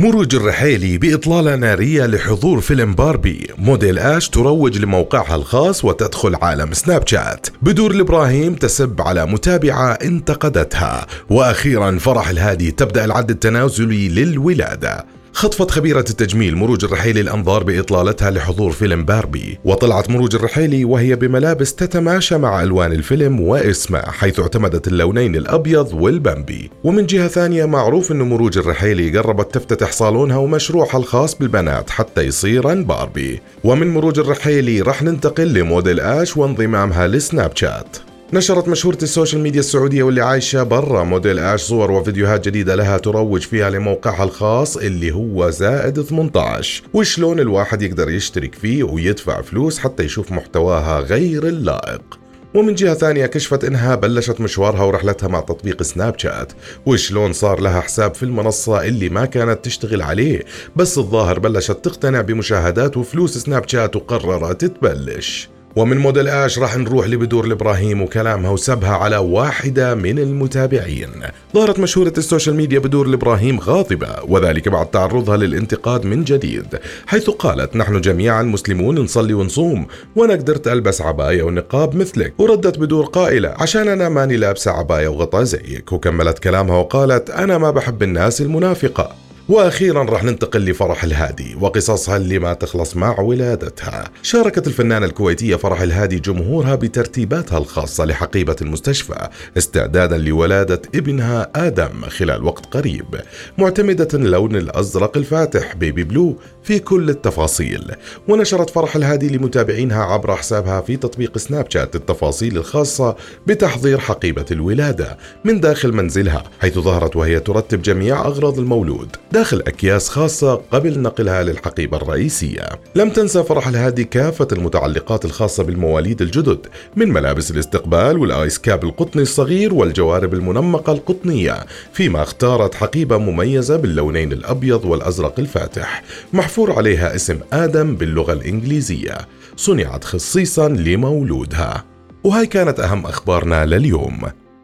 مروج الرحيلي بإطلالة نارية لحضور فيلم باربي. موديل آش تروج لموقعها الخاص وتدخل عالم سناب شات. بدور الإبراهيم تسب على متابعة انتقدتها. وأخيرا فرح الهادي تبدأ العد التنازلي للولادة. خطفت خبيرة التجميل مروج الرحيلي الأنظار بإطلالتها لحضور فيلم باربي وطلعت مروج الرحيلي وهي بملابس تتماشى مع ألوان الفيلم واسمه حيث اعتمدت اللونين الأبيض والبمبي ومن جهة ثانية معروف أن مروج الرحيلي قربت تفتتح صالونها ومشروعها الخاص بالبنات حتى يصيرا باربي. ومن مروج الرحيلي رح ننتقل لموديل آش وانضمامها لسناب شات. نشرت مشهورة ال social media السعودية واللي عايشة برا موديل أش صور وفيديوهات جديدة لها تروج فيها لموقعها الخاص اللي هو زائد 18 وشلون الواحد يقدر يشترك فيه ويدفع فلوس حتى يشوف محتواها غير اللائق. ومن جهة ثانية كشفت إنها بلشت مشوارها ورحلتها مع تطبيق سناب شات. وشلون صار لها حساب في المنصة اللي ما كانت تشتغل عليه. بس الظاهر بلشت تقتنع بمشاهدات وفلوس سناب شات وقررت تبلش. ومن موديل آش راح نروح لبدور الابراهيم وكلامها وسبها على واحدة من المتابعين. ظهرت مشهورة ال social media بدور الابراهيم غاضبة وذلك بعد تعرضها للانتقاد من جديد حيث قالت نحن جميعا مسلمون نصلي ونصوم وأنا قدرت ألبس عباية ونقاب مثلك. وردت بدور قائلة عشان أنا ماني لابسة عباية وغطاء زيك. وكملت كلامها وقالت أنا ما بحب الناس المنافقة. وأخيرا راح ننتقل لفرح الهادي وقصصها اللي ما تخلص مع ولادتها. شاركت الفنانة الكويتية فرح الهادي جمهورها بترتيباتها الخاصة لحقيبة المستشفى استعدادا لولادة ابنها آدم خلال وقت قريب، معتمدة اللون الأزرق الفاتح بيبي بلو في كل التفاصيل. ونشرت فرح الهادي لمتابعينها عبر حسابها في تطبيق سناب شات التفاصيل الخاصة بتحضير حقيبة الولادة من داخل منزلها حيث ظهرت وهي ترتب جميع أغراض المولود. داخل أكياس خاصة قبل نقلها للحقيبة الرئيسية. لم تنسى فرح الهادي كافة المتعلقات الخاصة بالمواليد الجدد من ملابس الاستقبال والآيس كاب القطني الصغير والجوارب المنمقة القطنية فيما اختارت حقيبة مميزة باللونين الأبيض والأزرق الفاتح محفور عليها اسم آدم باللغة الإنجليزية. صنعت خصيصا لمولودها. وهاي كانت أهم أخبارنا لليوم.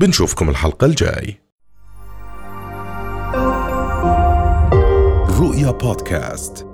بنشوفكم الحلقة الجاي. رؤيا بودكاست.